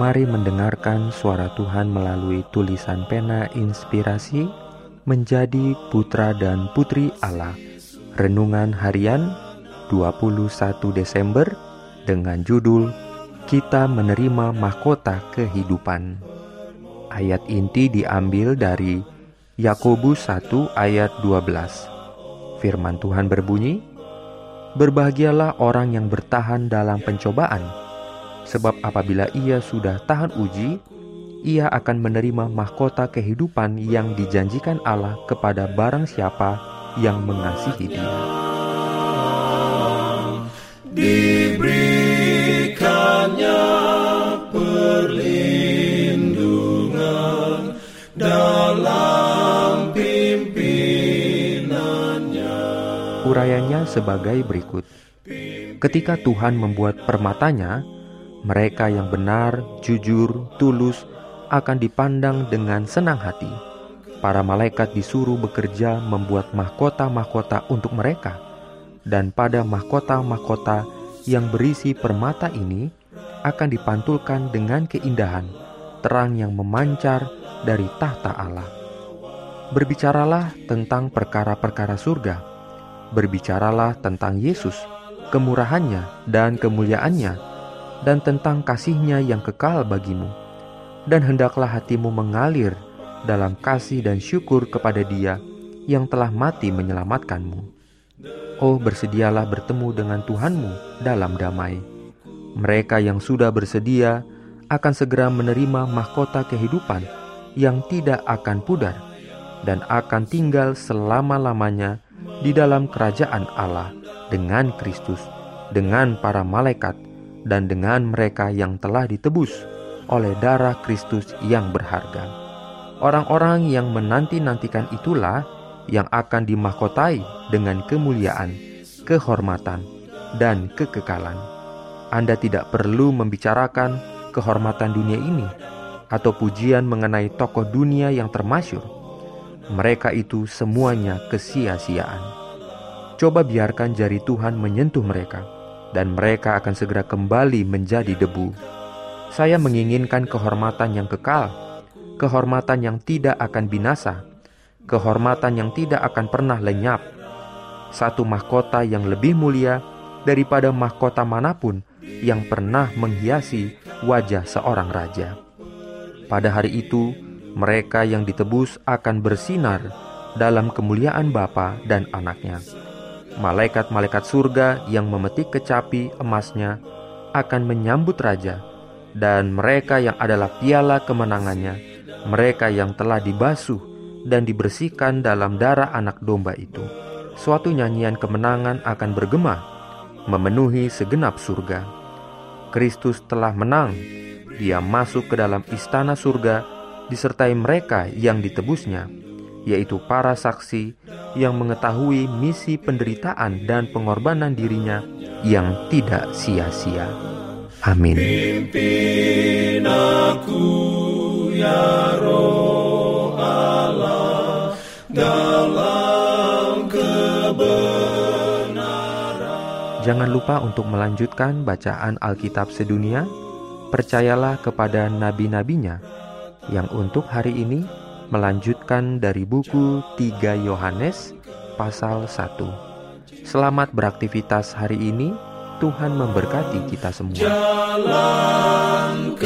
Mari mendengarkan suara Tuhan melalui tulisan pena inspirasi menjadi putra dan putri Allah. Renungan harian 21 Desember dengan judul Kita menerima mahkota kehidupan. Ayat inti diambil dari Yakobus 1 ayat 12. Firman Tuhan berbunyi, Berbahagialah orang yang bertahan dalam pencobaan, Sebab apabila ia sudah tahan uji, ia akan menerima mahkota kehidupan yang dijanjikan Allah kepada barang siapa yang mengasihi dia. Diberikannya perlindungan dalam pimpinannya. Urayanya sebagai berikut. Ketika Tuhan membuat permatanya, mereka yang benar, jujur, tulus akan dipandang dengan senang hati. Para malaikat disuruh bekerja membuat mahkota-mahkota untuk mereka, dan pada mahkota-mahkota yang berisi permata ini akan dipantulkan dengan keindahan terang yang memancar dari tahta Allah. Berbicaralah tentang perkara-perkara surga, berbicaralah tentang Yesus, kemurahannya dan kemuliaannya dan tentang kasihnya yang kekal bagimu. Dan hendaklah hatimu mengalir dalam kasih dan syukur kepada dia yang telah mati menyelamatkanmu. Oh bersedialah bertemu dengan Tuhanmu dalam damai. Mereka yang sudah bersedia akan segera menerima mahkota kehidupan yang tidak akan pudar dan akan tinggal selama-lamanya di dalam kerajaan Allah dengan Kristus, dengan para malaikat, dan dengan mereka yang telah ditebus oleh darah Kristus yang berharga. Orang-orang yang menanti-nantikan itulah yang akan dimahkotai dengan kemuliaan, kehormatan, dan kekekalan. Anda tidak perlu membicarakan kehormatan dunia ini atau pujian mengenai tokoh dunia yang termasyur. Mereka itu semuanya kesia-siaan. Coba biarkan jari Tuhan menyentuh mereka dan mereka akan segera kembali menjadi debu. Saya menginginkan kehormatan yang kekal, kehormatan yang tidak akan binasa, kehormatan yang tidak akan pernah lenyap, satu mahkota yang lebih mulia daripada mahkota mana pun yang pernah menghiasi wajah seorang raja. Pada hari itu, mereka yang ditebus akan bersinar dalam kemuliaan Bapa dan Anaknya malaikat-malaikat surga yang memetik kecapi emasnya akan menyambut raja, dan mereka yang adalah piala kemenangannya, mereka yang telah dibasuh dan dibersihkan dalam darah anak domba itu. Suatu nyanyian kemenangan akan bergema, memenuhi segenap surga. Kristus telah menang, dia masuk ke dalam istana surga, disertai mereka yang ditebusnya yaitu para saksi yang mengetahui misi penderitaan dan pengorbanan dirinya yang tidak sia-sia. Amin. Pimpin aku ya roh Allah dalam kebenaran. Jangan lupa untuk melanjutkan bacaan Alkitab sedunia. Percayalah kepada nabi-nabinya yang untuk hari ini melanjutkan dari buku 3 Yohanes pasal 1. Selamat beraktivitas hari ini. Tuhan memberkati kita semua. Jalan